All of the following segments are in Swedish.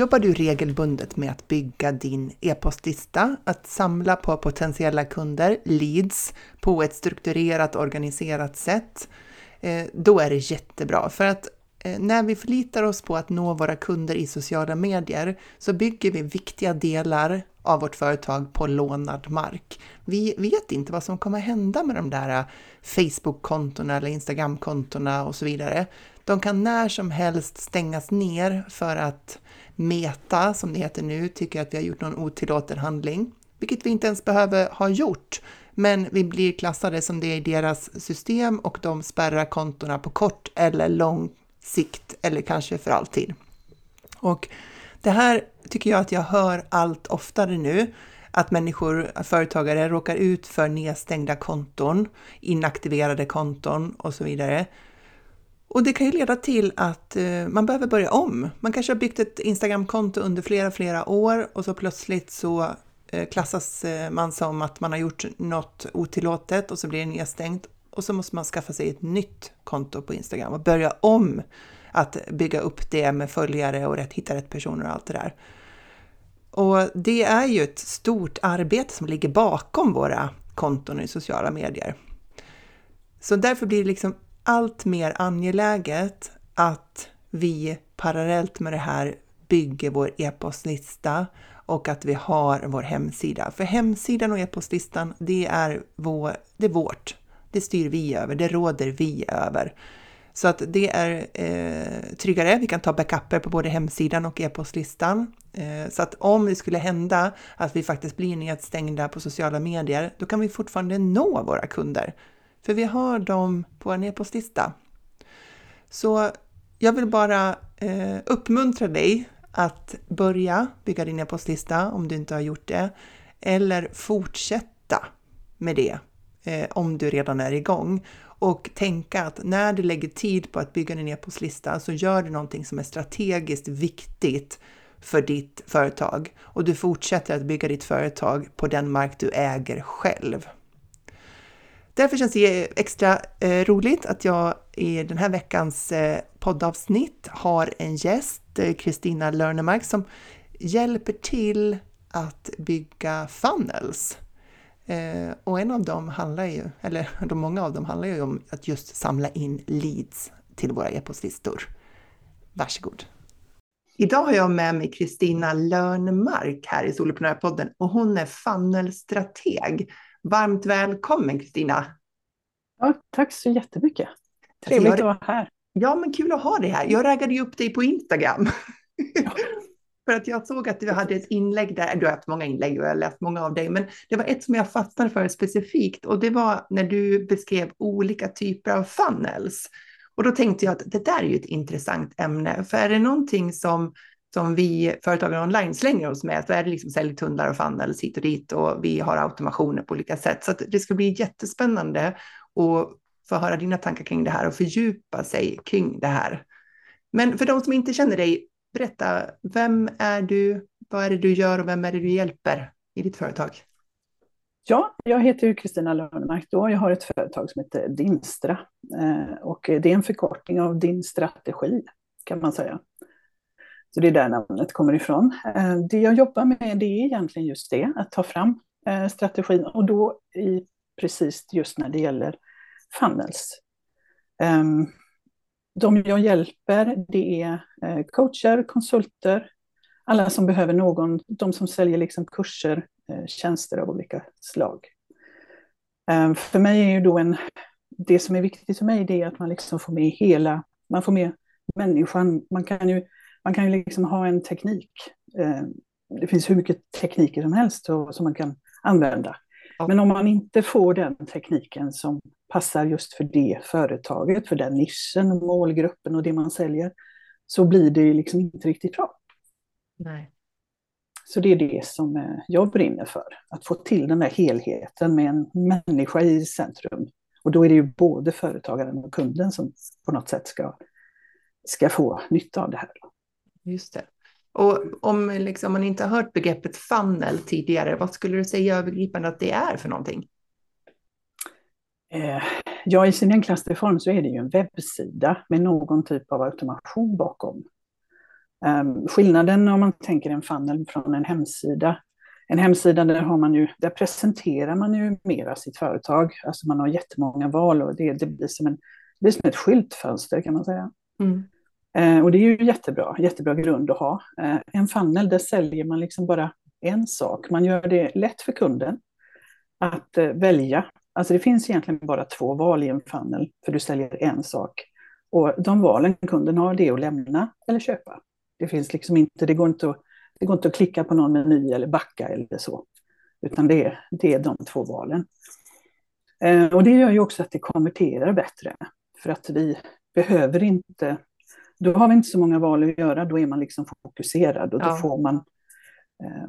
Jobbar du regelbundet med att bygga din e-postlista, att samla på potentiella kunder, leads, på ett strukturerat organiserat sätt, eh, då är det jättebra. För att eh, när vi förlitar oss på att nå våra kunder i sociala medier så bygger vi viktiga delar av vårt företag på lånad mark. Vi vet inte vad som kommer hända med de där eh, Facebook-kontona eller Instagram-kontona och så vidare. De kan när som helst stängas ner för att Meta, som det heter nu, tycker att vi har gjort någon otillåten handling, vilket vi inte ens behöver ha gjort. Men vi blir klassade som det i deras system och de spärrar kontona på kort eller lång sikt eller kanske för alltid. Och det här tycker jag att jag hör allt oftare nu, att människor, företagare råkar ut för nedstängda konton, inaktiverade konton och så vidare. Och det kan ju leda till att eh, man behöver börja om. Man kanske har byggt ett Instagramkonto under flera, flera år och så plötsligt så eh, klassas eh, man som att man har gjort något otillåtet och så blir det nedstängt och så måste man skaffa sig ett nytt konto på Instagram och börja om att bygga upp det med följare och rätt, hitta rätt personer och allt det där. Och det är ju ett stort arbete som ligger bakom våra konton i sociala medier. Så därför blir det liksom allt mer angeläget att vi parallellt med det här bygger vår e-postlista och att vi har vår hemsida. För hemsidan och e-postlistan, det är, vår, det är vårt. Det styr vi över, det råder vi över. Så att det är eh, tryggare. Vi kan ta backuper på både hemsidan och e-postlistan. Eh, så att om det skulle hända att vi faktiskt blir nedstängda på sociala medier, då kan vi fortfarande nå våra kunder. För vi har dem på en e-postlista. Så jag vill bara eh, uppmuntra dig att börja bygga din e-postlista om du inte har gjort det. Eller fortsätta med det eh, om du redan är igång. Och tänka att när du lägger tid på att bygga din e-postlista så gör du någonting som är strategiskt viktigt för ditt företag och du fortsätter att bygga ditt företag på den mark du äger själv. Därför känns det extra eh, roligt att jag i den här veckans eh, poddavsnitt har en gäst, Kristina eh, Lörnemark, som hjälper till att bygga funnels. Eh, och en av dem handlar ju, eller de många av dem handlar ju om att just samla in leads till våra e-postlistor. Varsågod! Idag har jag med mig Kristina Lörnmark här i Soloprenörpodden och hon är funnelstrateg Varmt välkommen Kristina! Ja, tack så jättemycket! Trevligt alltså jag, att vara här. Ja, men kul att ha dig här. Jag raggade ju upp dig på Instagram. Ja. För att jag såg att du hade ett inlägg där, du har haft många inlägg och jag har läst många av dig, men det var ett som jag fastnade för specifikt och det var när du beskrev olika typer av funnels. Och då tänkte jag att det där är ju ett intressant ämne, för är det någonting som som vi företagare online slänger oss med så är det liksom säljtunnlar och funnels hit och dit och vi har automationer på olika sätt. Så det ska bli jättespännande att få höra dina tankar kring det här och fördjupa sig kring det här. Men för de som inte känner dig, berätta, vem är du, vad är det du gör och vem är det du hjälper i ditt företag? Ja, jag heter Kristina Lönnmark då. Jag har ett företag som heter Dinstra eh, och det är en förkortning av din strategi kan man säga. Så det är där namnet kommer ifrån. Eh, det jag jobbar med det är egentligen just det, att ta fram eh, strategin och då i, precis just när det gäller funnels. Ehm, de jag hjälper det är eh, coacher, konsulter, alla som behöver någon, de som säljer liksom kurser, tjänster av olika slag. Ehm, för mig är ju då en, det som är viktigt för mig det är att man liksom får med hela, man får med människan. Man kan ju man kan ju liksom ha en teknik. Eh, det finns hur mycket tekniker som helst som man kan använda. Men om man inte får den tekniken som passar just för det företaget, för den nischen, målgruppen och det man säljer, så blir det liksom inte riktigt bra. Nej. Så det är det som eh, jag brinner för, att få till den där helheten med en människa i centrum. Och då är det ju både företagaren och kunden som på något sätt ska, ska få nytta av det här. Just det. Och om liksom man inte har hört begreppet funnel tidigare, vad skulle du säga övergripande att det är för någonting? Eh, ja, i sin enklaste form så är det ju en webbsida med någon typ av automation bakom. Um, skillnaden om man tänker en funnel från en hemsida. En hemsida där, har man ju, där presenterar man ju mera sitt företag. Alltså man har jättemånga val och det, det, blir, som en, det blir som ett skyltfönster kan man säga. Mm. Eh, och det är ju jättebra, jättebra grund att ha. Eh, en funnel, där säljer man liksom bara en sak. Man gör det lätt för kunden att eh, välja. Alltså det finns egentligen bara två val i en funnel, för du säljer en sak. Och de valen kunden har, det är att lämna eller köpa. Det finns liksom inte, det går inte att, det går inte att klicka på någon meny eller backa eller så. Utan det är, det är de två valen. Eh, och det gör ju också att det konverterar bättre. För att vi behöver inte, då har vi inte så många val att göra, då är man liksom fokuserad och då ja. får man eh,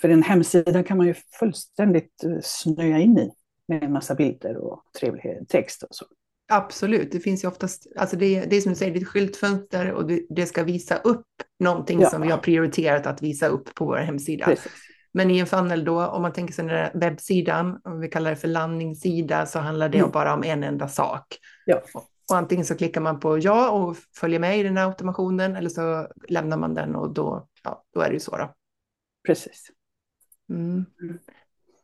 för en hemsida kan man ju fullständigt eh, snöa in i med en massa bilder och trevlig text och så. Absolut, det finns ju oftast, alltså det, det är som du säger, det är ett skyltfönster och det, det ska visa upp någonting ja. som vi har prioriterat att visa upp på vår hemsida. Precis. Men i en funnel då, om man tänker sig den där webbsidan, om vi kallar det för landningssida, så handlar det mm. bara om en enda sak. Ja. Och, antingen så klickar man på ja och följer med i den här automationen, eller så lämnar man den och då, ja, då är det ju så då. Precis. Mm.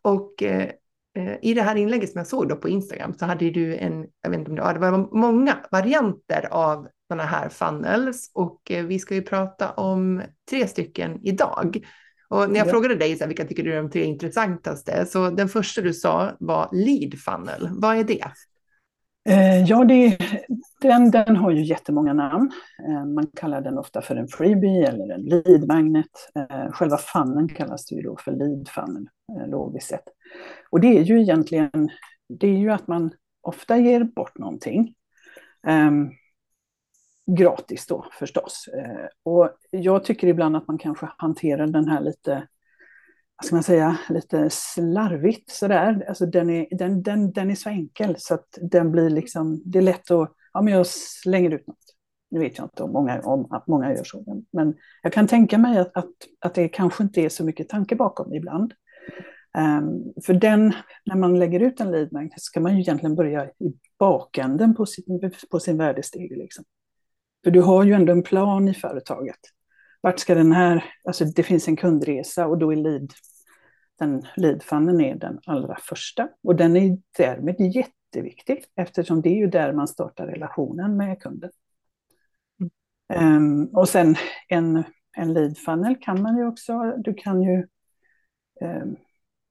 Och eh, Eh, i det här inlägget som jag såg då på Instagram så hade du en, jag vet inte om det var, det var många varianter av sådana här funnels och eh, vi ska ju prata om tre stycken idag. Och när jag ja. frågade dig så här, vilka tycker du är de tre intressantaste, så den första du sa var lead funnel. Vad är det? Eh, ja, det, den, den har ju jättemånga namn. Eh, man kallar den ofta för en freebie eller en lead magnet. Eh, själva fannen kallas det ju då för lead funnel, logiskt sett. Och det är ju egentligen, det är ju att man ofta ger bort någonting. Um, gratis då förstås. Uh, och jag tycker ibland att man kanske hanterar den här lite, vad ska man säga, lite slarvigt sådär. Alltså den är, den, den, den är så enkel så att den blir liksom, det är lätt att, ja men jag slänger ut något. Nu vet jag inte om många, om många gör så, men jag kan tänka mig att, att, att det kanske inte är så mycket tanke bakom ibland. Um, för den, när man lägger ut en lead magnet ska man ju egentligen börja i bakänden på sin, på sin värdesteg. Liksom. För du har ju ändå en plan i företaget. Vart ska den här, alltså det finns en kundresa och då är lead, den leadfunnen är den allra första. Och den är därmed jätteviktig eftersom det är ju där man startar relationen med kunden. Mm. Um, och sen en, en lead kan man ju också, du kan ju um,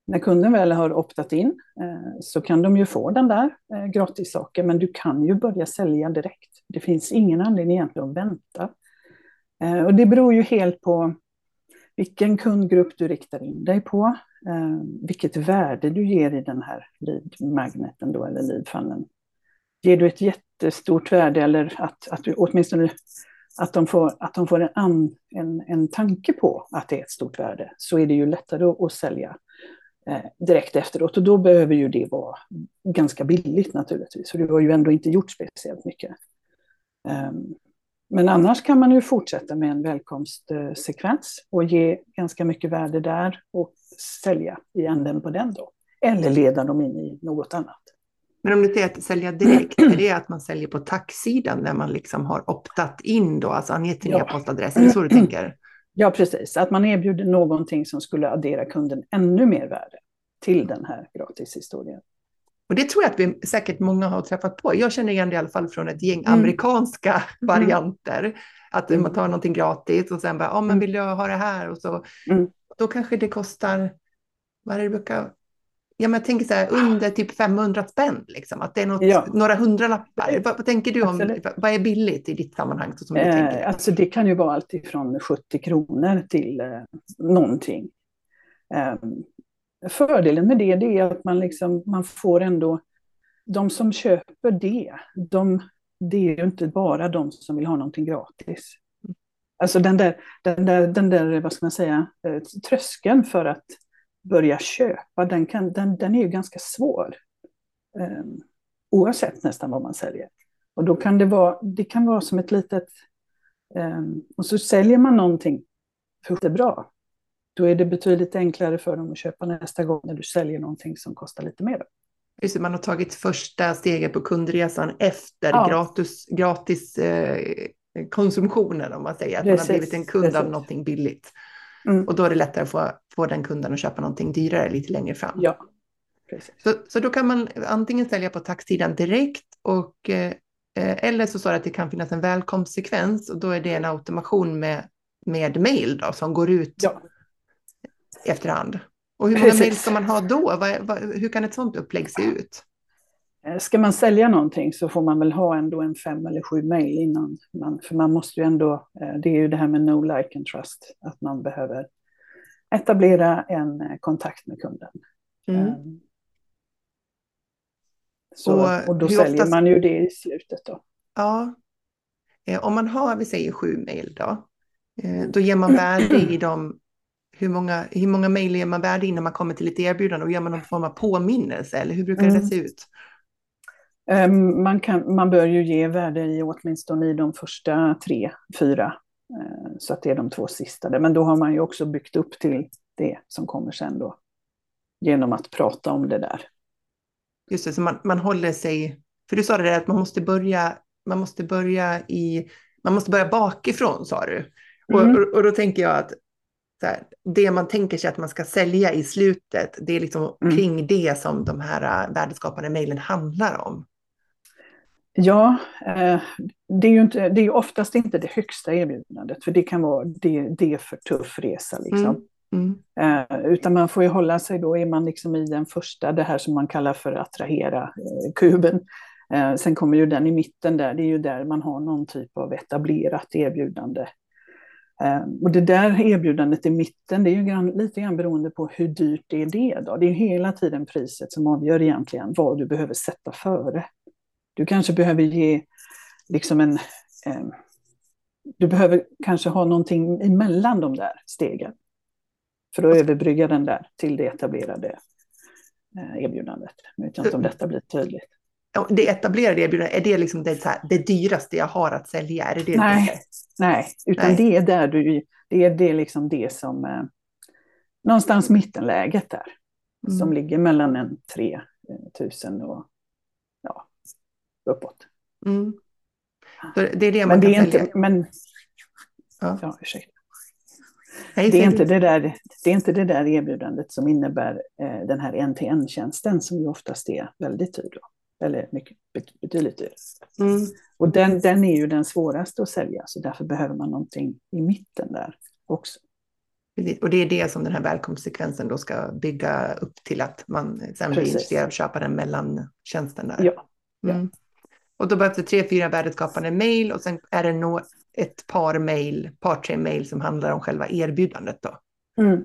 när kunden väl har optat in eh, så kan de ju få den där eh, gratissaken, men du kan ju börja sälja direkt. Det finns ingen anledning egentligen att vänta. Eh, och det beror ju helt på vilken kundgrupp du riktar in dig på, Eh, vilket värde du ger i den här lead-magneten då, eller lead-funneln. Ger du ett jättestort värde eller att, att du åtminstone att de får, att de får en, en, en tanke på att det är ett stort värde, så är det ju lättare att, att sälja. Eh, direkt efteråt. Och då behöver ju det vara ganska billigt naturligtvis, för du har ju ändå inte gjort speciellt mycket. Um, men annars kan man ju fortsätta med en välkomstsekvens och ge ganska mycket värde där och sälja i änden på den då. Eller leda dem in i något annat. Men om du säger att sälja direkt, är det att man säljer på taxsidan när man liksom har optat in då, alltså angett sin ja. e-postadress? Är det så du tänker? Ja, precis. Att man erbjuder någonting som skulle addera kunden ännu mer värde till den här gratishistorien. Och det tror jag att vi säkert många har träffat på. Jag känner igen det i alla fall från ett gäng mm. amerikanska mm. varianter. Att mm. man tar någonting gratis och sen bara, ja ah, men mm. vill jag ha det här? Och så, mm. Då kanske det kostar, vad är det brukar Ja, men jag tänker så här, under typ 500 spänn, liksom, att det är något, ja. några hundralappar. Vad, vad tänker du om, Absolut. vad är billigt i ditt sammanhang? Så som du eh, Alltså det kan ju vara allt ifrån 70 kronor till eh, någonting. Eh, fördelen med det, det är att man, liksom, man får ändå, de som köper det, de, det är ju inte bara de som vill ha någonting gratis. Alltså den där, den där, den där vad ska man säga, eh, tröskeln för att börja köpa, den, kan, den, den är ju ganska svår. Um, oavsett nästan vad man säljer. Och då kan det vara, det kan vara som ett litet... Um, och så säljer man någonting för det är bra. Då är det betydligt enklare för dem att köpa nästa gång när du säljer någonting som kostar lite mer. Just man har tagit första steget på kundresan efter ja. gratis, gratis eh, konsumtionen om man säger, att Precis. man har blivit en kund Precis. av någonting billigt. Mm. Och då är det lättare att få, få den kunden att köpa någonting dyrare lite längre fram. Ja. Så, så då kan man antingen sälja på taxsidan direkt och eh, eller så står det att det kan finnas en välkomstsekvens och då är det en automation med, med mail då, som går ut ja. efterhand. Och hur många Precis. mail ska man ha då? Vad, vad, hur kan ett sådant upplägg se ut? Eh, ska man sälja någonting så får man väl ha ändå en fem eller sju mejl innan. Man, för man måste ju ändå, eh, det är ju det här med no like and trust, att man behöver etablera en eh, kontakt med kunden. Mm. Så, och, och då säljer oftast... man ju det i slutet då. Ja. Om man har, vi säger sju mejl då, då ger man värde i dem hur många, hur många mejl ger man värde innan man kommer till ett erbjudande och gör man någon form av påminnelse eller hur brukar mm. det se ut? Ehm, man, kan, man bör ju ge värde i åtminstone i de första tre, fyra, eh, så att det är de två sista. Men då har man ju också byggt upp till det som kommer sen då, genom att prata om det där. Just det, så man, man håller sig, för du sa det där att man måste börja, man måste börja i, man måste börja bakifrån sa du. Mm. Och, och, då tänker jag att här, det man tänker sig att man ska sälja i slutet, det är liksom mm. kring det som de här äh, värdeskapande mejlen handlar om. Ja, eh, det är ju inte, det är oftast inte det högsta erbjudandet, för det kan vara det, det är för tuff resa. Liksom. Mm. Mm. Eh, utan man får ju hålla sig då, är man liksom i den första, det här som man kallar för attrahera-kuben. Eh, sen kommer ju den i mitten där, det är ju där man har någon typ av etablerat erbjudande. Och det där erbjudandet i mitten, det är ju lite grann beroende på hur dyrt är det då. Det är hela tiden priset som avgör egentligen vad du behöver sätta före. Du kanske behöver ge liksom en... Eh, du behöver kanske ha någonting emellan de där stegen för att överbrygga den där till det etablerade eh, erbjudandet. Jag vet inte om detta blir tydligt. Det etablerade erbjudandet, är det liksom det, här, det dyraste jag har att sälja? Är det det nej, nej, utan nej. det är där du, det är det liksom det som, eh, någonstans mittenläget där, mm. som ligger mellan en 3000 och uppåt. Mm. det är det man men det är Inte, men, ja. Ja, ursäkta. det, är inte det, där, det är inte det där erbjudandet som innebär eh, den här NTN-tjänsten som ju oftast är väldigt dyr. Då. Eller mycket, betydligt dyr. Mm. Och den, den är ju den svåraste att sälja, så därför behöver man någonting i mitten där också. Och det är det som den här välkomstsekvensen då ska bygga upp till att man sen blir intresserad av att köpa den mellantjänsten där. Ja. ja. Och då behövs det tre, fyra värdeskapande mejl och sen är det nog ett par mejl, par tre mejl som handlar om själva erbjudandet då. Mm.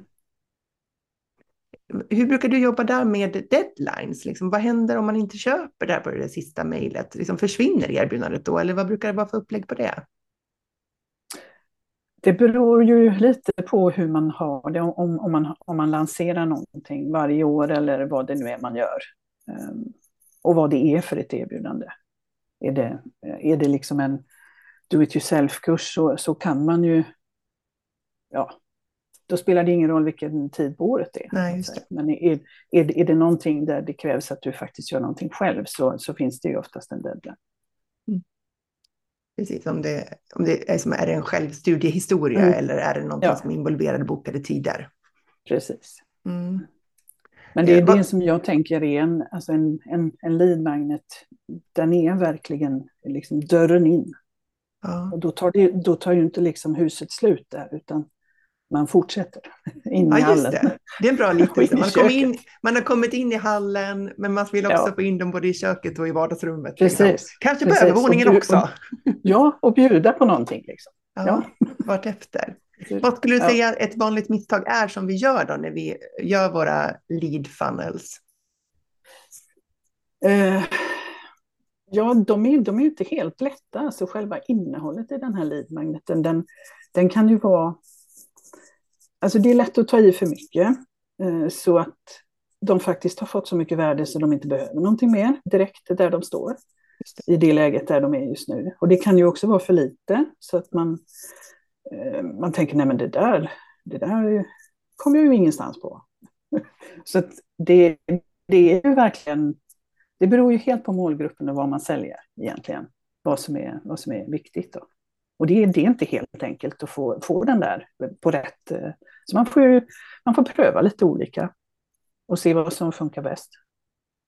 Hur brukar du jobba där med deadlines? Liksom, vad händer om man inte köper där på det sista mejlet? Liksom, försvinner erbjudandet då eller vad brukar det vara för upplägg på det? Det beror ju lite på hur man har det, om, om, man, om man lanserar någonting varje år eller vad det nu är man gör. Um, och vad det är för ett erbjudande. Är det, är det liksom en do it yourself-kurs så, så kan man ju, ja, då spelar det ingen roll vilken tid på året det är. Nej, det. Men är, är, är det någonting där det krävs att du faktiskt gör någonting själv så, så finns det ju oftast en deadline. Mm. Precis, om det, om det är, som, är det en självstudiehistoria mm. eller är det någonting ja. som involverar bokade tider? Precis. Mm. Men det är det som jag tänker är en, alltså en, en, en lead magnet. Den är verkligen liksom dörren in. Ja. Och då tar, det, då tar ju inte liksom huset slut där, utan man fortsätter in ja, i hallen. Det. det är en bra liknelse. Man, in, man har kommit in i hallen, men man vill också ja. få in dem både i köket och i vardagsrummet. Liksom. Precis. Kanske på övervåningen också. Ja, och bjuda på någonting. Liksom. Ja, ja. Vartefter. Vad skulle du säga ja. ett vanligt misstag är som vi gör då när vi gör våra lead funnels? Uh, ja, de är, de är inte helt lätta. Alltså själva innehållet i den här lead-magneten, den, den kan ju vara... Alltså det är lätt att ta i för mycket. Uh, så att de faktiskt har fått så mycket värde så de inte behöver någonting mer direkt där de står. I det läget där de är just nu. Och det kan ju också vara för lite så att man Eh, man tänker, nej men det där, det där kommer jag ju ingenstans på. Så det, det är ju verkligen, det beror ju helt på målgruppen och vad man säljer egentligen, vad som är, vad som är viktigt. Då. Och det, det är inte helt enkelt att få, få den där på rätt... Eh, så man får, man får pröva lite olika och se vad som funkar bäst.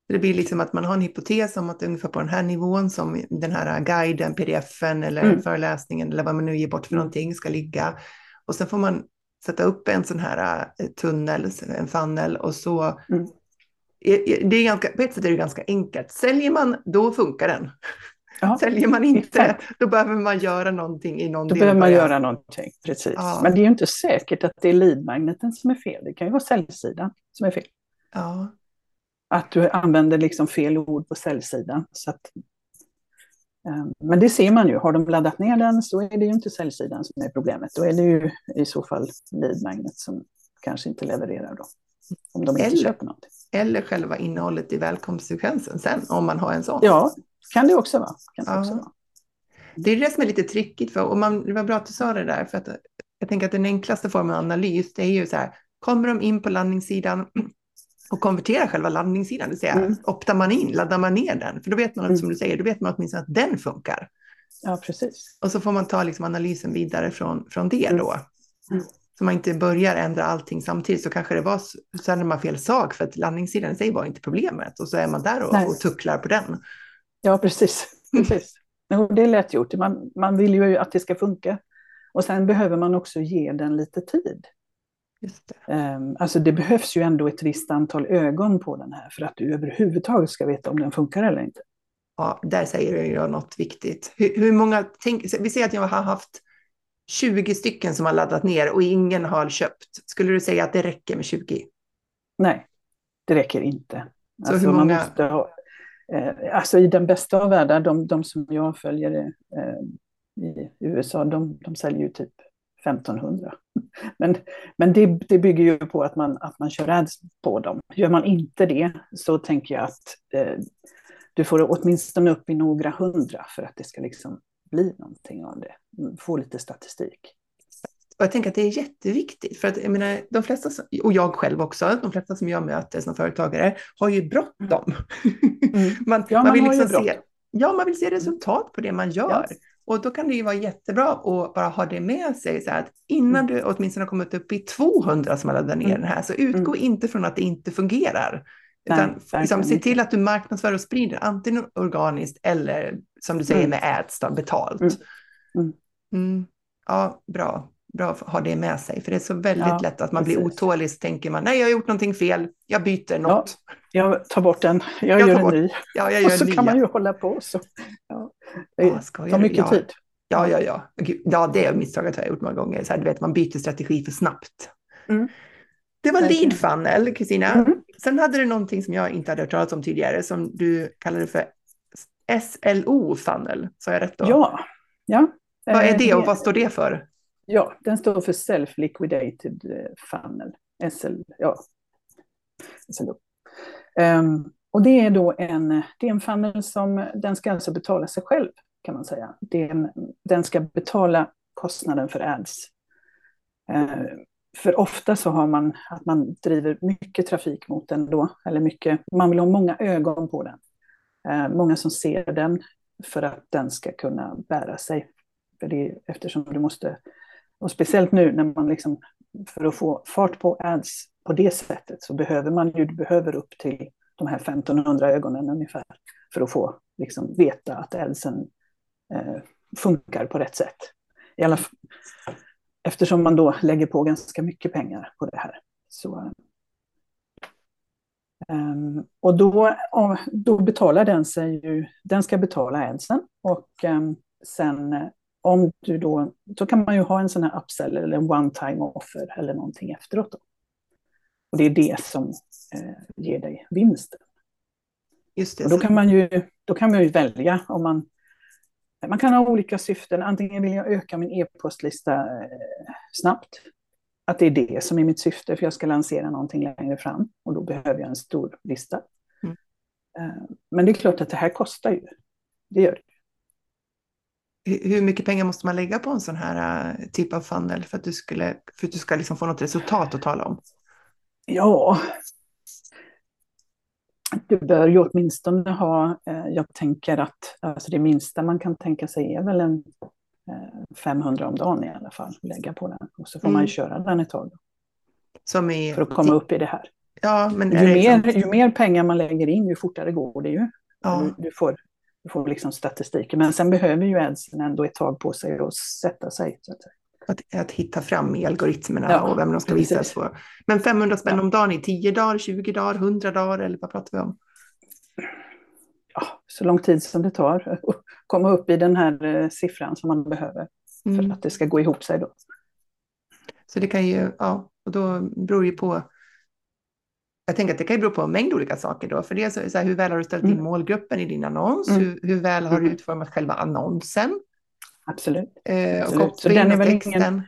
Det blir liksom att man har en hypotes om att ungefär på den här nivån som den här guiden, pdfen eller mm. föreläsningen eller vad man nu ger bort för någonting ska ligga. Och sen får man sätta upp en sån här eh, tunnel, en funnel och så. Mm. Det är ganska, på ett sätt är det ganska enkelt. Säljer man, då funkar den. Ja, Säljer man inte, då behöver man göra någonting i någon Då behöver man göra någonting, precis. Ja. Men det är ju inte säkert att det är leadmagneten som är fel. Det kan ju vara säljsidan som är fel. Ja. Att du använder liksom fel ord på säljsidan. Så att, um, men det ser man ju. Har de laddat ner den så är det ju inte säljsidan som är problemet. Då är det ju i så fall leadmagnet som kanske inte levererar då. Om de inte eller, köper någonting. Eller själva innehållet i välkomstsekvensen sen, om man har en sån. Ja, kan det också vara. Kan det, också vara. det är det som är lite trickigt, för, och man, det var bra att du sa det där, för att jag tänker att den enklaste formen av analys, det är ju så här, kommer de in på landningssidan och konverterar själva landningssidan, det vill säga mm. optar man in, laddar man ner den, för då vet man, mm. som du säger, då vet man åtminstone att den funkar. Ja, precis. Och så får man ta liksom analysen vidare från, från det då. Mm. Så man inte börjar ändra allting samtidigt så kanske det var så ändrar man fel sak för att landningssidan i sig var inte problemet och så är man där och, och tucklar på den. Ja, precis. precis. det är lätt gjort. Man, man vill ju att det ska funka. Och sen behöver man också ge den lite tid. Just det. Um, alltså det behövs ju ändå ett visst antal ögon på den här för att du överhuvudtaget ska veta om den funkar eller inte. Ja, där säger jag något viktigt. Hur, hur många, tänk, vi säger att jag har haft 20 stycken som har laddat ner och ingen har köpt. Skulle du säga att det räcker med 20? Nej, det räcker inte. Så alltså hur många... Man måste ha, eh, alltså i den bästa av världar, de, de som jag följer eh, i USA, de, de säljer ju typ 1500. Men, men det, det bygger ju på att man, att man kör ads på dem. Gör man inte det så tänker jag att eh, du får åtminstone upp i några hundra för att det ska liksom bli någonting av det. Få lite statistik. Och jag tänker att det är jätteviktigt, för att jag menar, de flesta, och jag själv också, de flesta som jag möter som företagare har ju bråttom. Mm. man, ja, man, man, vill liksom se, ja, man vill se resultat på det man gör. Ja. Och då kan det ju vara jättebra att bara ha det med sig, så att innan mm. du åtminstone har kommit upp i 200 som har laddat ner mm. den här, så utgå mm. inte från att det inte fungerar. Utan Nej, liksom, se till att du marknadsför och sprider, antingen organiskt eller som du säger mm. med då, betalt. Mm. Mm. mm. Ja, bra. Bra att ha det med sig, för det är så väldigt ja, lätt att man precis. blir otålig, så tänker man, nej, jag har gjort någonting fel, jag byter något. Ja, jag tar bort den, jag, jag gör en ny. Ja, jag gör och så nya. kan man ju hålla på så. Ja. Det tar mycket ja. tid. Ja, ja, ja. Ja, det är misstaget har jag gjort många gånger. Så här, du vet, man byter strategi för snabbt. Mm. Det var lead funnel, Kristina. Mm. Sen hade du någonting som jag inte hade hört talas om tidigare, som du kallade för SLO funnel. Sa jag rätt då? Ja. ja. Vad är det och vad står det för? Ja, den står för Self-Liquidated eh, Funnel. SL, ja. SLO. Um, ehm, och det är då en, det är en funnel som den ska alltså betala sig själv, kan man säga. Den, den ska betala kostnaden för ads. Eh, för ofta så har man att man driver mycket trafik mot den då, eller mycket, man vill ha många ögon på den. Eh, många som ser den för att den ska kunna bära sig. För det, eftersom du måste och speciellt nu när man liksom, för att få fart på ads på det sättet så behöver man ju, du behöver upp till de här 1500 ögonen ungefär för att få liksom, veta att adsen funkar på rätt sätt. I alla eftersom man då lägger på ganska mycket pengar på det här. Så, um, och då, då betalar den sig ju, den ska betala adsen och um, sen om du då, då kan man ju ha en sån här upsell eller en one-time offer eller någonting efteråt. Då. Och det är det som eh, ger dig vinsten. Just det, och då, kan man ju, då kan man ju välja om man... Man kan ha olika syften. Antingen vill jag öka min e-postlista eh, snabbt. Att det är det som är mitt syfte, för jag ska lansera någonting längre fram. Och då behöver jag en stor lista. Mm. Eh, men det är klart att det här kostar ju. Det gör det hur mycket pengar måste man lägga på en sån här typ av funnel för att du, skulle, för att du ska liksom få något resultat att tala om? Ja, du bör ju åtminstone ha, eh, jag tänker att alltså det minsta man kan tänka sig är väl en 500 om dagen i alla fall, lägga på den. Och så får mm. man ju köra den ett tag. Är... För att komma upp i det här. Ja, men ju, mer, ju mer pengar man lägger in, ju fortare går det ju. Ja. Du, du, får, du får liksom statistiken. Men sen behöver ju Edsen ändå ett tag på sig att sätta sig. Så att, att, att hitta fram i algoritmerna ja, och vem de ska visas för. Men 500 spänn ja. om dagen i 10 dagar, 20 dagar, 100 dagar eller vad pratar vi om? Ja, så lång tid som det tar att komma upp i den här eh, siffran som man behöver mm. för att det ska gå ihop sig då. Så det kan ju, ja, och då beror ju på jag tänker att det kan ju bero på en mängd olika saker då. För det är så, så här, hur väl har du ställt in mm. målgruppen i din annons? Mm. Hur, hur, väl har du mm. utformat själva annonsen? Absolut. Eh, Absolut. Så den är väl ingen,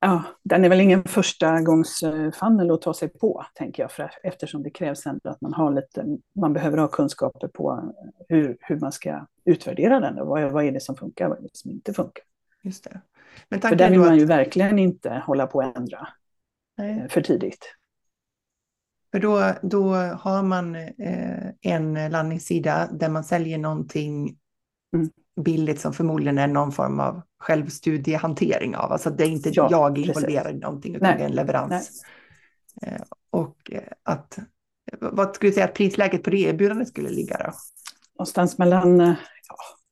ja, den är väl ingen första gångs funnel att ta sig på, tänker jag, för, eftersom det krävs ändå att man har lite, man behöver ha kunskaper på hur, hur man ska utvärdera den och vad, vad är det som funkar och vad är det som inte funkar. Just det. Men för den vill man ju att... verkligen inte hålla på att ändra Nej. för tidigt. För då, då har man eh, en landningssida där man säljer någonting mm. Billigt som förmodligen är någon form av självstudiehantering av. Alltså det är inte ja, jag involverad i någonting utan Nej. det är en leverans. Eh, och eh, att, vad skulle du säga att prisläget på det erbjudandet skulle ligga då? Någonstans mellan ja,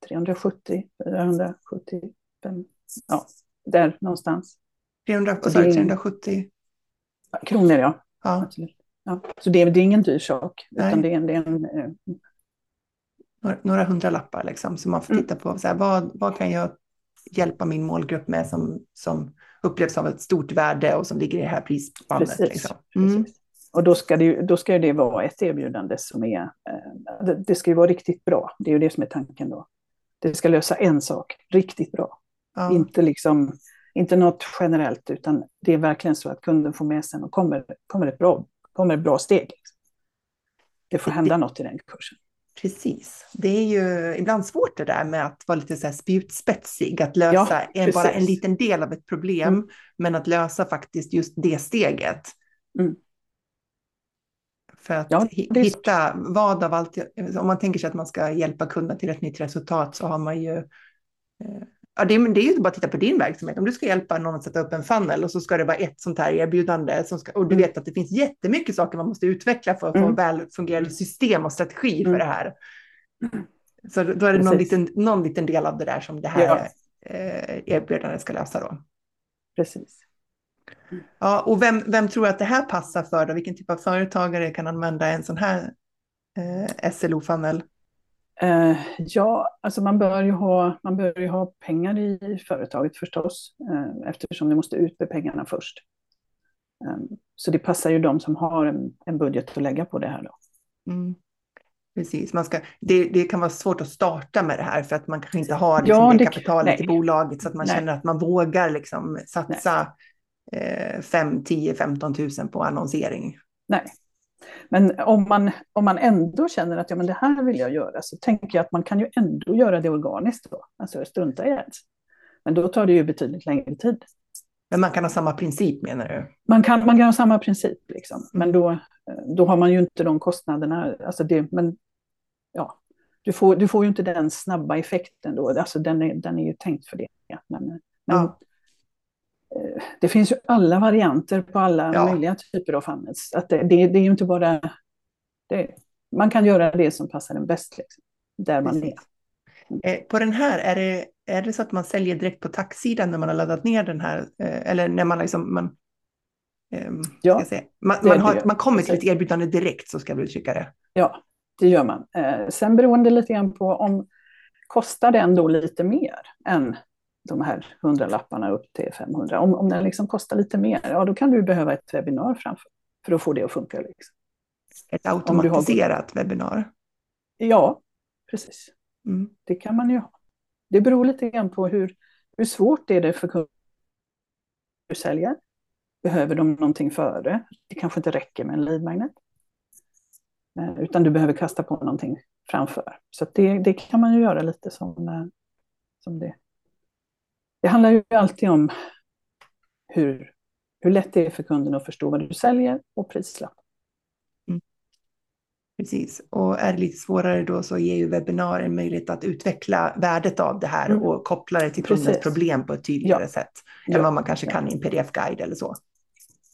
370, 475, ja, där någonstans. 300, vad sa du, 370? Kronor ja. ja. Absolut. Ja, så det, det är ingen dyr sak, utan det är, det är en... Några, hundra lappar liksom, så man får mm. titta på så här, vad, vad kan jag hjälpa min målgrupp med som, som upplevs av ett stort värde och som ligger i det här prisspannet. Precis, liksom. mm. precis. Och då ska, det, då ska det vara ett erbjudande som är, eh, det, ska ju vara riktigt bra. Det är ju det som är tanken då. Det ska lösa en sak riktigt bra. Ja. Inte liksom, inte något generellt, utan det är verkligen så att kunden får med sig och kommer, kommer ett bra kommer ett bra steg. Det får hända något i den kursen. Precis. Det är ju ibland svårt det där med att vara lite så här spjutspetsig, att lösa ja, en, bara en liten del av ett problem, mm. men att lösa faktiskt just det steget. Mm. För att ja, hitta vad av allt, om man tänker sig att man ska hjälpa kunden till ett nytt resultat så har man ju eh, Ja, det, är, det är ju bara att titta på din verksamhet. Om du ska hjälpa någon att sätta upp en funnel och så ska det vara ett sånt här erbjudande som ska, och du mm. vet att det finns jättemycket saker man måste utveckla för att få mm. väl fungerande system och strategi för mm. det här. Så då är det någon liten, någon liten del av det där som det här ja. eh, erbjudandet ska lösa då. Precis. Ja, och vem, vem tror att det här passar för då? Vilken typ av företagare kan använda en sån här eh, SLO-funnel? Eh, ja, alltså man bör, ju ha, man bör ju ha pengar i företaget förstås, eh, eftersom du måste ut med pengarna först. Eh, så det passar ju de som har en, en budget att lägga på det här då. Mm. Precis, man ska, det, det, kan vara svårt att starta med det här för att man kanske inte har liksom ja, det, det kapitalet nej. i bolaget så att man nej. känner att man vågar liksom satsa eh, 5, 10, 15 000 på annonsering. Nej, men om man, om man ändå känner att ja, men det här vill jag göra så tänker jag att man kan ju ändå göra det organiskt då. Alltså strunta i ads. Men då tar det ju betydligt längre tid. Men man kan ha samma princip menar du? Man kan, man kan ha samma princip, liksom. men då, då har man ju inte de kostnaderna. Alltså det, men, ja, du, får, du får ju inte den snabba effekten då. Alltså den, är, den är ju tänkt för det. Men, men ja. Det finns ju alla varianter på alla ja. möjliga typer av funnels. Att det, det, det är inte bara... Det, man kan göra det som passar en bäst, liksom, där man är. Eh, på den här, är det, är det så att man säljer direkt på taxidan när man har laddat ner den här? Eh, eller när man liksom... Man, um, ja, man, man, har, man kommer till ett erbjudande direkt, så ska vi uttrycka det. Ja, det gör man. Eh, sen beroende lite grann på om kostar den då lite mer än de här hundralapparna upp till 500. Om, om den liksom kostar lite mer, ja då kan du behöva ett webbinar framför för att få det att funka. Liksom. Ett automatiserat har... webbinar? Ja, precis. Mm. Det kan man ju ha. Det beror lite grann på hur, hur svårt är det för kunder att sälja. Behöver de någonting före? Det kanske inte räcker med en lead magnet. Eh, utan du behöver kasta på någonting framför. Så det, det kan man ju göra lite som, eh, som det det handlar ju alltid om hur, hur lätt det är för kunden att förstå vad du säljer och prislapp. Mm. Precis, och är det lite svårare då så ger ju webbinar en möjlighet att utveckla värdet av det här mm. och koppla det till kundens Precis. problem på ett tydligare ja. sätt ja. än vad man kanske kan i en pdf-guide eller så.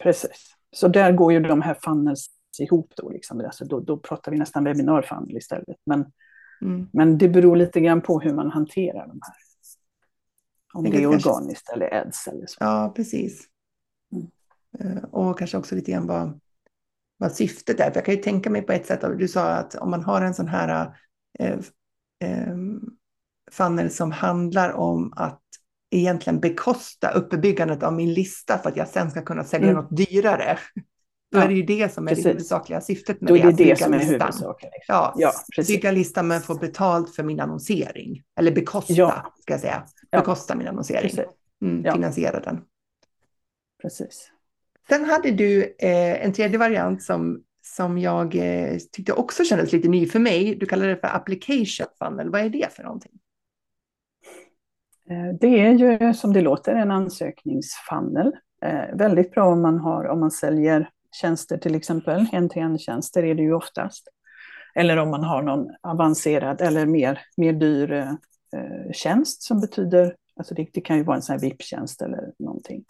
Precis, så där går ju de här funnels ihop då, liksom. alltså då, då pratar vi nästan webbinarfunnel istället. Men, mm. men det beror lite grann på hur man hanterar de här. Om det är organiskt kanske... eller ads eller så. Ja, precis. Mm. Eh, och kanske också lite grann vad, vad syftet är. För jag kan ju tänka mig på ett sätt, du sa att om man har en sån här eh, eh, funnel som handlar om att egentligen bekosta uppbyggandet av min lista för att jag sen ska kunna sälja mm. något dyrare. Då ja, är det ju det som är precis. det huvudsakliga syftet med Då är det. det, det som är huvudsaken. Ja, ja bygga listan men få betalt för min annonsering. Eller bekosta, ja. ska jag säga. Bekosta min annonsering. Mm, finansiera den. Precis. Sen hade du eh, en tredje variant som, som jag eh, tyckte också kändes lite ny för mig. Du kallar det för application funnel. Vad är det för någonting? Eh, det är ju som det låter en ansökningsfunnel. Eh, väldigt bra om man, har, om man säljer tjänster till exempel. En-till-en-tjänster är det ju oftast. Eller om man har någon avancerad eller mer, mer dyr eh, tjänst som betyder, alltså det, det, kan ju vara en sån här VIP-tjänst eller någonting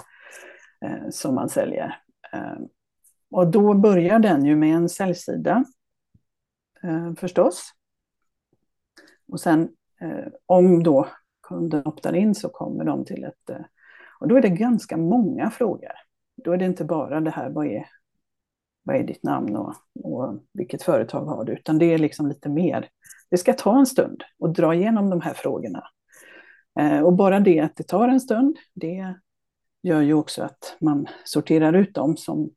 eh, som man säljer. Eh, och då börjar den ju med en säljsida eh, förstås. Och sen eh, om då kunden optar in så kommer de till ett... Eh, och då är det ganska många frågor. Då är det inte bara det här, vad är, vad är ditt namn och, och vilket företag har du, utan det är liksom lite mer. Det ska ta en stund att dra igenom de här frågorna. Eh, och bara det att det tar en stund, det gör ju också att man sorterar ut dem som...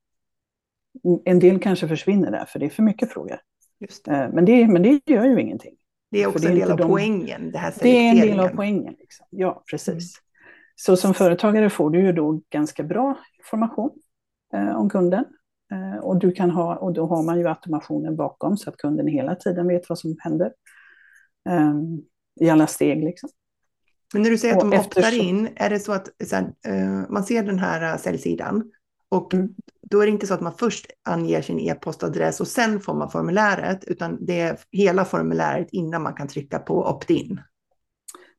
En del kanske försvinner där, för det är för mycket frågor. Det. Men, det, men det gör ju ingenting. Det är också det är en del av de, poängen, det här Det är en del av poängen. Liksom. Ja, precis. Mm. Så som företagare får du ju då ganska bra information eh, om kunden. Eh, och, du kan ha, och då har man ju automationen bakom så att kunden hela tiden vet vad som händer. Eh, I alla steg liksom. Men när du säger att de optar in, är det så att så här, uh, man ser den här uh, säljsidan och mm. då är det inte så att man först anger sin e-postadress och sen får man formuläret, utan det är hela formuläret innan man kan trycka på opt-in.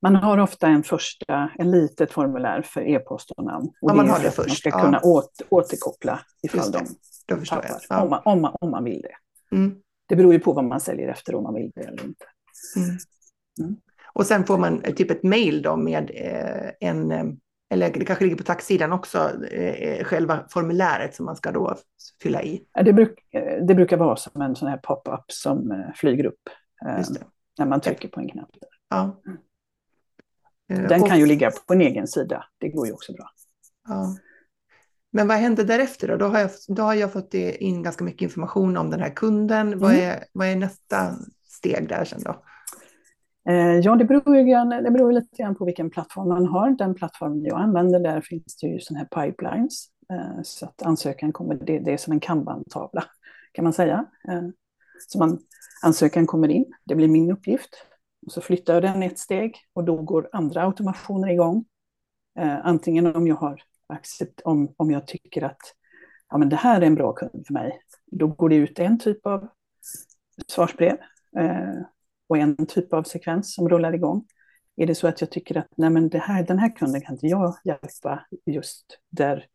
Man har ofta en första, en litet formulär för e-post och namn. Och ja, man har det först. Man ska ja. kunna åter, återkoppla ifall de då förstår jag. Ja. Om, man, om, man, om man vill det. Mm. Det beror ju på vad man säljer efter, om man vill det eller inte. Mm. Mm. Och sen får man typ ett mail då med eh, en, eh, eller det kanske ligger på taxidan också, eh, själva formuläret som man ska då fylla i. Det, bruk, det brukar vara som en sån här pop-up som flyger upp när man trycker på en knapp. Ja. Den och, kan ju ligga på en egen sida, det går ju också bra. Ja. Men vad händer därefter då? Då har jag, då har jag fått in ganska mycket information om den här kunden. Mm. Vad, är, vad är nästa steg där sen då? Eh, ja, det beror, ju det beror lite grann på vilken plattform man har. Den plattformen jag använder, där finns det ju sådana här pipelines. Eh, så att ansökan kommer, det, det är som en kanban-tavla kan man säga. Eh, så man, ansökan kommer in, det blir min uppgift. Och så flyttar jag den ett steg och då går andra automationer igång. Antingen om jag, har accept, om, om jag tycker att ja, men det här är en bra kund för mig, då går det ut en typ av svarsbrev eh, och en typ av sekvens som rullar igång. Är det så att jag tycker att nej men det här, den här kunden kan inte jag hjälpa just där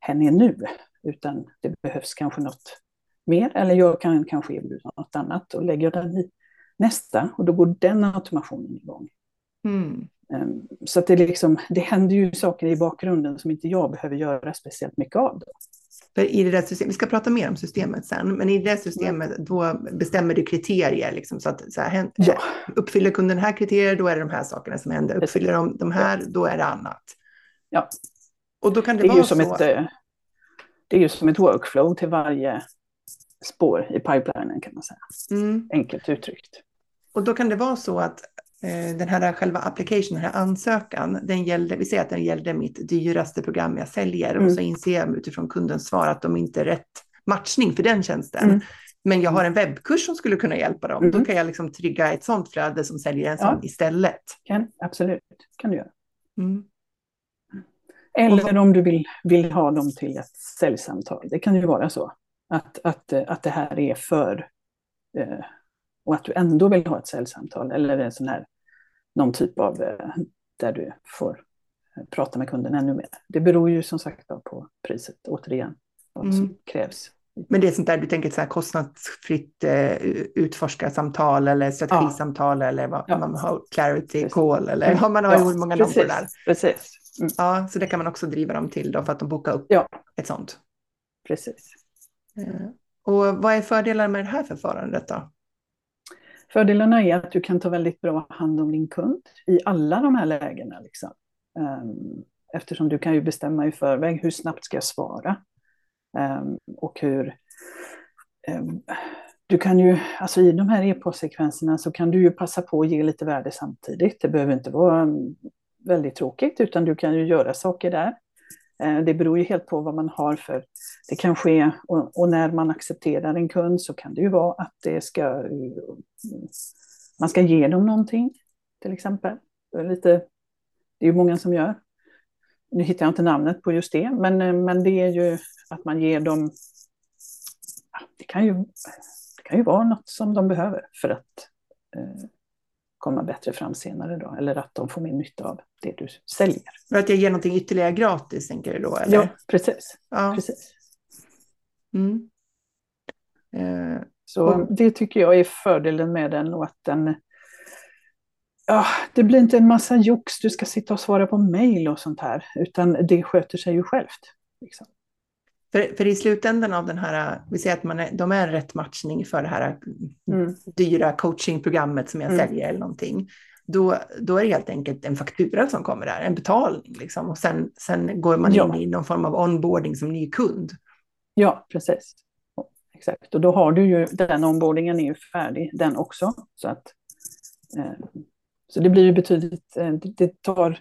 hen är nu, utan det behövs kanske något mer, eller jag kan kanske erbjuda något annat och lägger den i nästa och då går den automationen igång. Mm. Ehm, så det, liksom, det händer ju saker i bakgrunden som inte jag behöver göra speciellt mycket av. Då. För i det där systemet, vi ska prata mer om systemet sen, men i det där systemet då bestämmer du kriterier. Liksom, så att så här, ja. Uppfyller kunden den här kriterier, då är det de här sakerna som händer. Uppfyller de de här, då är det annat. Ja. Och då kan det, det vara så. Ett, eh, det är ju som ett workflow till varje spår i pipelinen kan man säga. Mm. Enkelt uttryckt. Och då kan det vara så att den här själva application, den här ansökan, den gällde, vi säger att den gällde mitt dyraste program jag säljer mm. och så inser jag utifrån kundens svar att de inte är rätt matchning för den tjänsten. Mm. Men jag har en webbkurs som skulle kunna hjälpa dem. Mm. Då kan jag liksom trigga ett sånt flöde som säljer en sån istället. Kan, absolut, kan du göra. Mm. Eller om du vill, vill ha dem till ett säljsamtal. Det kan ju vara så att, att, att det här är för eh, och att du ändå vill ha ett säljsamtal eller en sån här, någon typ av eh, där du får eh, prata med kunden ännu mer. Det beror ju som sagt på priset, återigen, vad som mm. krävs. Men det är sånt där du tänker så här kostnadsfritt eh, utforskarsamtal eller strategisamtal ja. eller vad ja. man har, clarity Precis. call eller har man har ja. många namn på det där. Precis. Mm. Ja, så det kan man också driva dem till då för att de bokar upp ja. ett sånt. Precis. Och vad är fördelarna med det här förfarandet då? Fördelarna är att du kan ta väldigt bra hand om din kund i alla de här lägena. Liksom. Ehm, eftersom du kan ju bestämma i förväg hur snabbt ska jag svara. Ehm, och hur... Ehm, du kan ju, alltså i de här e-postsekvenserna så kan du ju passa på att ge lite värde samtidigt. Det behöver inte vara väldigt tråkigt utan du kan ju göra saker där. Eh, det beror ju helt på vad man har för... Det kan ske, och, när man accepterar en kund så kan det ju vara att det ska... Man ska ge dem någonting, till exempel. Det är, lite, det är ju många som gör. Nu hittar jag inte namnet på just det, men, eh, men det är ju att man ger dem... Det kan ju, det kan ju vara något som de behöver för att eh, komma bättre fram senare då, eller att de får mer nytta av det du säljer. För att jag ger någonting ytterligare gratis, tänker du då? Eller? Ja, precis. Ja. precis. Mm. Eh, Så och... det tycker jag är fördelen med den och att den Ja, det blir inte en massa jox, du ska sitta och svara på mejl och sånt här, utan det sköter sig ju självt. Liksom. För, för i slutändan av den här, vi säger att man är, de är rätt matchning för det här mm. dyra coachingprogrammet som jag mm. säljer eller någonting. Då, då är det helt enkelt en faktura som kommer där, en betalning liksom. Och sen, sen går man ja. in i någon form av onboarding som ny kund. Ja, precis. Exakt, och då har du ju, den onboardingen är ju färdig den också. Så, att, eh, så det blir ju betydligt, eh, det tar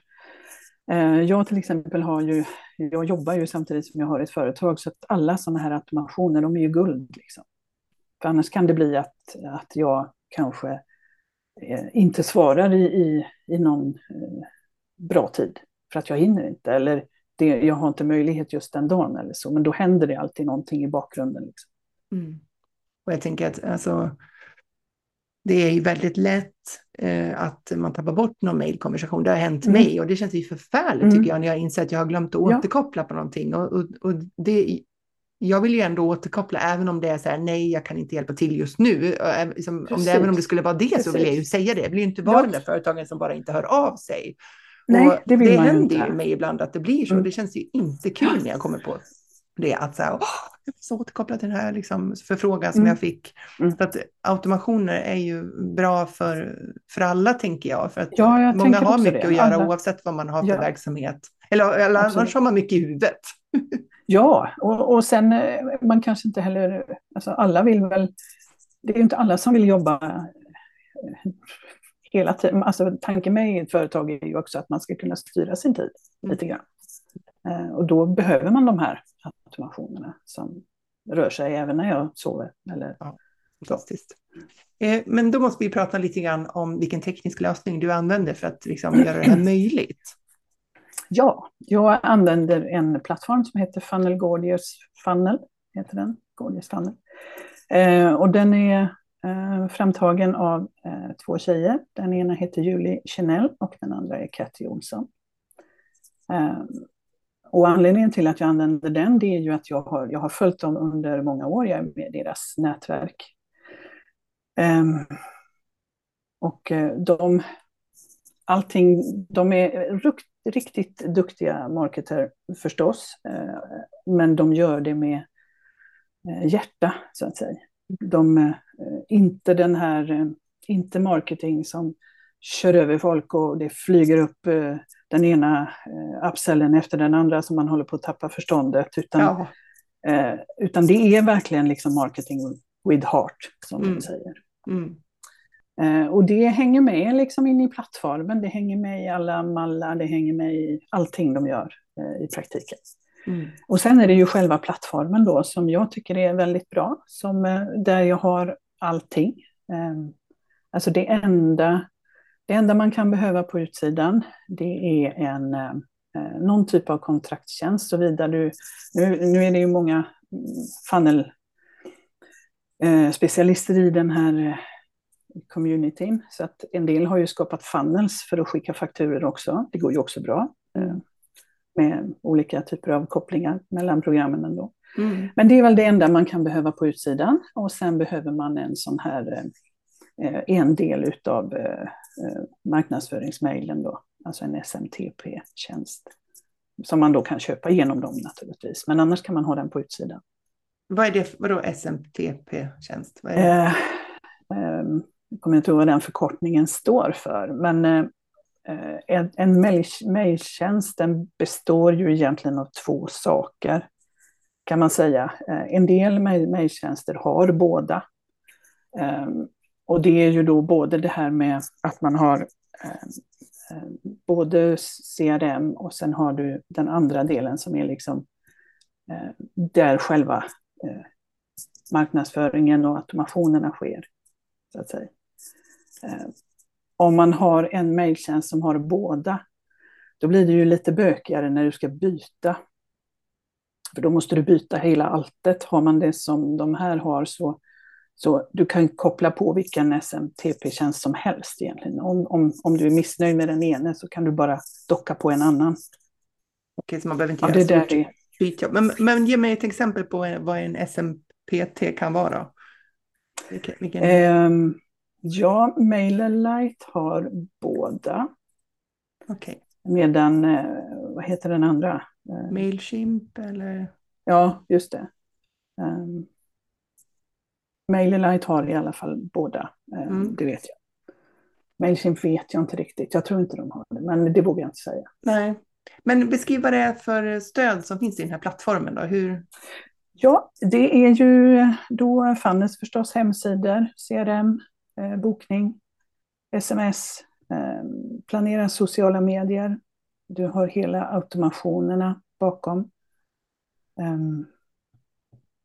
Eh, jag till exempel har ju, jag jobbar ju samtidigt som jag har ett företag, så att alla sådana här automationer, de är ju guld. Liksom. För annars kan det bli att, att jag kanske eh, inte svarar i, i, i någon eh, bra tid, för att jag hinner inte, eller det, jag har inte möjlighet just den dagen eller så, men då händer det alltid någonting i bakgrunden. Liksom. Mm. Och jag tänker att alltså, det är ju väldigt lätt eh, att man tappar bort någon mejlkonversation. Det har hänt mm. mig och det känns ju förfärligt mm. tycker jag när jag inser att jag har glömt att ja. återkoppla på någonting. Och, och, och, det, jag vill ju ändå återkoppla även om det är så här, nej, jag kan inte hjälpa till just nu. Liksom, om det, även om det skulle vara det Precis. så vill jag ju säga det. Jag vill ju inte vara ja. den där företagen som bara inte hör av sig. Nej, och det, vill det man händer inte. ju mig ibland att det blir så. Mm. Det känns ju inte kul när jag kommer på det. Att så här, jag måste återkoppla till den här liksom, förfrågan som mm. jag fick. Mm. Så att automationer är ju bra för, för alla, tänker jag. För att ja, jag många har mycket det. att göra alla. oavsett vad man har för ja. verksamhet. Eller, eller annars har man mycket i huvudet. ja, och, och sen eh, man kanske inte heller... Alltså alla vill väl... Det är ju inte alla som vill jobba eh, hela tiden. Alltså, tanken med ett företag är ju också att man ska kunna styra sin tid mm. lite grann. Eh, och då behöver man de här automationerna som rör sig även när jag sover. Eller, ja, fantastiskt. Eh, men då måste vi prata lite grann om vilken teknisk lösning du använder för att liksom göra det här möjligt. Ja, jag använder en plattform som heter Funnel Gordius Funnel. Heter den, Gordius Funnel. Eh, och den är framtagen av två tjejer. Den ena heter Julie Chanel och den andra är Katty Olsson. Och anledningen till att jag använder den, det är ju att jag har, jag har följt dem under många år, jag är med i deras nätverk. Um, och eh, de, allting, de är rukt, riktigt duktiga marketer förstås, uh, men de gör det med uh, hjärta, så att säga. De, uh, inte den här, inte marketing som kör över folk och det flyger upp den ena eh, upsellen efter den andra som man håller på att tappa förståndet. Utan, ja. eh, utan det är verkligen liksom marketing with heart, som mm. de säger. Mm. Eh, och det hänger med liksom in i plattformen, det hänger med i alla mallar, det hänger med i allting de gör eh, i praktiken. Mm. Och sen är det ju själva plattformen då som jag tycker är väldigt bra, som, eh, där jag har allting. Eh, alltså det enda det enda man kan behöva på utsidan, det är en, eh, någon typ av kontraktstjänst. Såvida du, nu, nu är det ju många funnel eh, specialister i den här eh, communityn. Så att en del har ju skapat funnels för att skicka fakturer också. Det går ju också bra. Eh, med olika typer av kopplingar mellan programmen ändå. Mm. Men det är väl det enda man kan behöva på utsidan. Och sen behöver man en sån här, en del utav eh, marknadsföringsmailen då, alltså en SMTP-tjänst. Som man då kan köpa genom dem naturligtvis, men annars kan man ha den på utsidan. Vad är det, vadå SMTP-tjänst? Vad är eh, eh, jag kommer inte ihåg vad den förkortningen står för, men eh, en, en mejltjänst består ju egentligen av två saker, kan man säga. Eh, en del mejltjänster har båda. Och det är ju då både det här med att man har eh, eh både CRM och sen har du den andra delen som är liksom eh, där själva eh, marknadsföringen och automationerna sker. Så att säga om man har en mejltjänst som har båda, då blir det ju lite bökigare när du ska byta. För då måste du byta hela alltet. Har man det som de här har så, så du kan koppla på vilken SMTP-tjänst som helst egentligen. Om, om, om du är missnöjd med den ene så kan du bara docka på en annan. Okej, så man behöver inte ja, göra det stort bytjobb. Men, men ge mig ett exempel på vad en SMPT kan vara. Vilken, vilken... Um, Ja, MailerLite har båda. Okay. Medan, eh, vad heter den andra? Eh, Mailchimp eller? Ja, just det. Um, MailerLite har i alla fall båda, um, mm. det vet jag. Mailchimp vet jag inte riktigt, jag tror inte de har det, men det vågar jag inte säga. Nej, men beskriv vad det är för stöd som finns i den här plattformen då. Hur... Ja, det är ju då Fannes förstås hemsidor, CRM, eh, bokning, sms, eh, planera sociala medier. Du har hela automationerna bakom. Eh,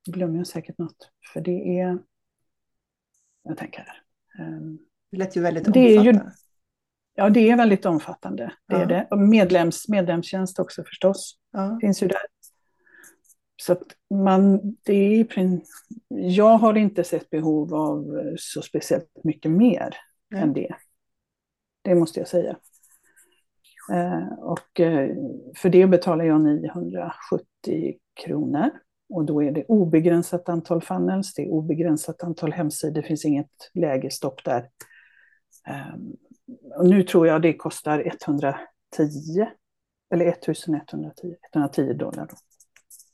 glömmer jag säkert något, för det är... Jag tänker. Um, det lät ju väldigt omfattande. Ju, ja, det är väldigt omfattande. Det ja. är det. Och medlems, medlemstjänst också förstås. Ja. Finns ju där. Så att man, det är, jag har inte sett behov av så speciellt mycket mer mm. än det. Det måste jag säga. Eh, och eh, för det betalar jag 970 kronor. Och då är det obegränsat antal funnels, det är obegränsat antal hemsidor, det finns inget lägestopp där. Eh, och nu tror jag det kostar 110, eller 1110, 110 dollar. Då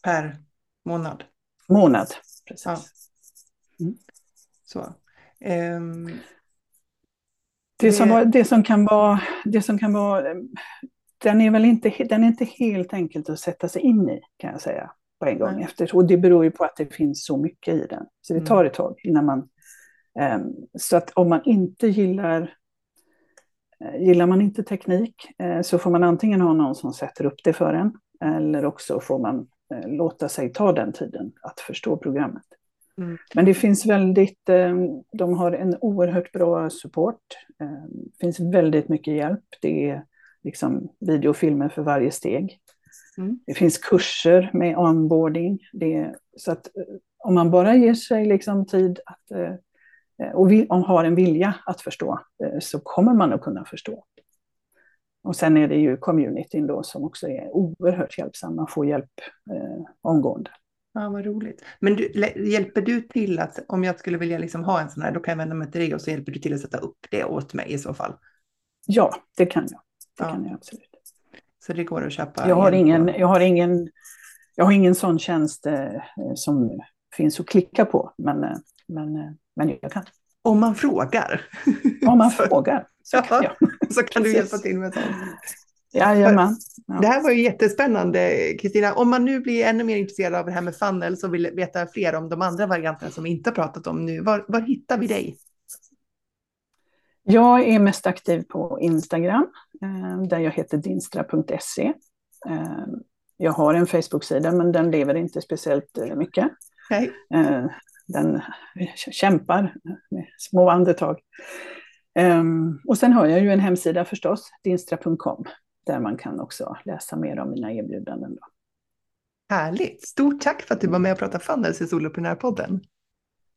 per månad. Månad, precis. Ja. Mm. Så. Um... Det, som, var, det, som kan vara, det som kan vara, den är väl inte, den är inte helt enkelt att sätta sig in i kan jag säga på en gång. Efter, och det beror ju på att det finns så mycket i den. Så det mm. tar ett tag innan man... Um, så att om man inte gillar eh, Gillar man inte teknik eh, så får man antingen ha någon som sätter upp det för en eller också får man Eh, låta sig ta den tiden att förstå programmet. Mm. Men det finns väldigt, de har en oerhört bra support. Det finns väldigt mycket hjälp. Det är liksom videofilmer för varje steg. Mm. Det finns kurser med onboarding. Det så att om man bara ger sig liksom tid att, och har en vilja att förstå så kommer man att kunna förstå. Och sen är det ju communityn då som också är oerhört hjälpsam. Man får hjälp eh, omgående. Ja, vad roligt. Men du, hjälper du till att om jag skulle vilja liksom ha en sån här, då kan jag vända mig till dig och så hjälper du till att sätta upp det åt mig i så fall? Ja, det kan jag. Det ja. kan jag absolut. Så det går att köpa? Jag har ingen, jag har ingen, jag har ingen sån tjänst eh, som finns att klicka på, men, eh, men, eh, men jag kan. Om man frågar? Om man frågar. Så kan, ja, så kan du hjälpa till med sånt. Jajamän. Ja. Det här var ju jättespännande, Kristina. Om man nu blir ännu mer intresserad av det här med funnel och vill veta fler om de andra varianterna som vi inte har pratat om nu, var, var hittar vi dig? Jag är mest aktiv på Instagram, eh, där jag heter dinstra.se. Eh, jag har en Facebook-sida, men den lever inte speciellt eh, mycket. Nej. Den kämpar med små andetag. Um, och sen har jag ju en hemsida förstås, dinstra.com, där man kan också läsa mer om mina erbjudanden. Då. Härligt! Stort tack för att du var med och pratade Funnels i Soloprenörpodden.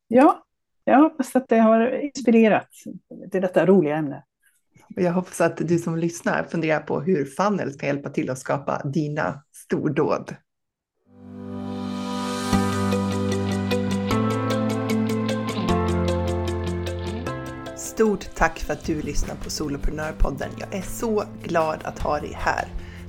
Ja, jag hoppas att det har inspirerat till detta roliga ämne. Jag hoppas att du som lyssnar funderar på hur funnel ska hjälpa till att skapa dina stordåd. Stort tack för att du lyssnar på Soloprenörpodden. Jag är så glad att ha dig här.